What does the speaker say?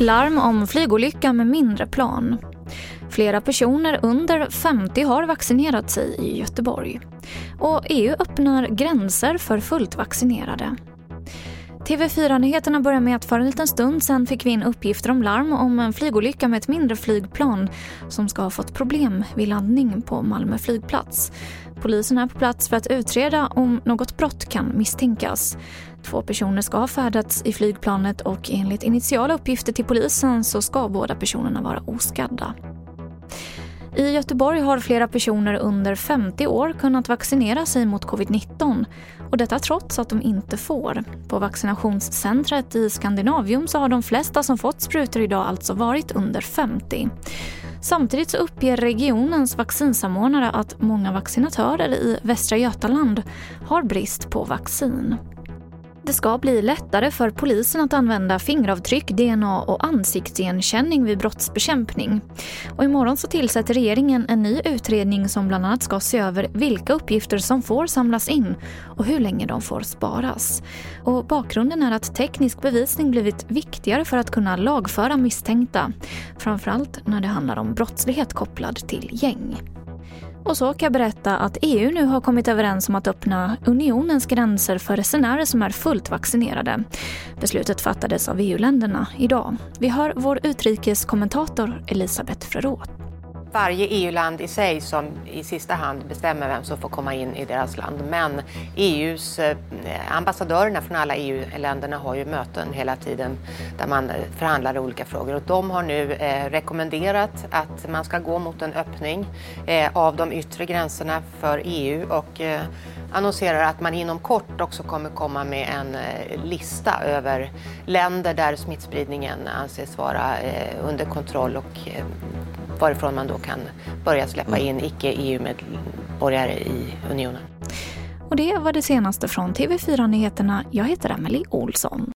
Larm om flygolycka med mindre plan. Flera personer under 50 har vaccinerat sig i Göteborg. Och EU öppnar gränser för fullt vaccinerade. TV4-nyheterna börjar med att för en liten stund sen fick vi in uppgifter om larm om en flygolycka med ett mindre flygplan som ska ha fått problem vid landning på Malmö flygplats. Polisen är på plats för att utreda om något brott kan misstänkas. Två personer ska ha färdats i flygplanet och enligt initiala uppgifter till polisen så ska båda personerna vara oskadda. I Göteborg har flera personer under 50 år kunnat vaccinera sig mot covid-19 och detta trots att de inte får. På vaccinationscentret i Skandinavium så har de flesta som fått sprutor idag alltså varit under 50. Samtidigt så uppger regionens vaccinsamordnare att många vaccinatörer i Västra Götaland har brist på vaccin. Det ska bli lättare för polisen att använda fingeravtryck, DNA och ansiktsigenkänning vid brottsbekämpning. Och imorgon så tillsätter regeringen en ny utredning som bland annat ska se över vilka uppgifter som får samlas in och hur länge de får sparas. Och bakgrunden är att teknisk bevisning blivit viktigare för att kunna lagföra misstänkta. Framförallt när det handlar om brottslighet kopplad till gäng. Och så kan jag berätta att EU nu har kommit överens om att öppna unionens gränser för resenärer som är fullt vaccinerade. Beslutet fattades av EU-länderna idag. Vi hör vår utrikeskommentator Elisabeth Frerot varje EU-land i sig som i sista hand bestämmer vem som får komma in i deras land. Men EUs eh, ambassadörerna från alla EU-länderna har ju möten hela tiden där man eh, förhandlar olika frågor och de har nu eh, rekommenderat att man ska gå mot en öppning av de yttre gränserna för EU och annonserar att man inom kort också kommer komma med en lista över länder där smittspridningen anses vara under kontroll och varifrån man då kan börja släppa mm. in icke-EU-medborgare i unionen. Och det var det senaste från TV4 Nyheterna. Jag heter Emily Olsson.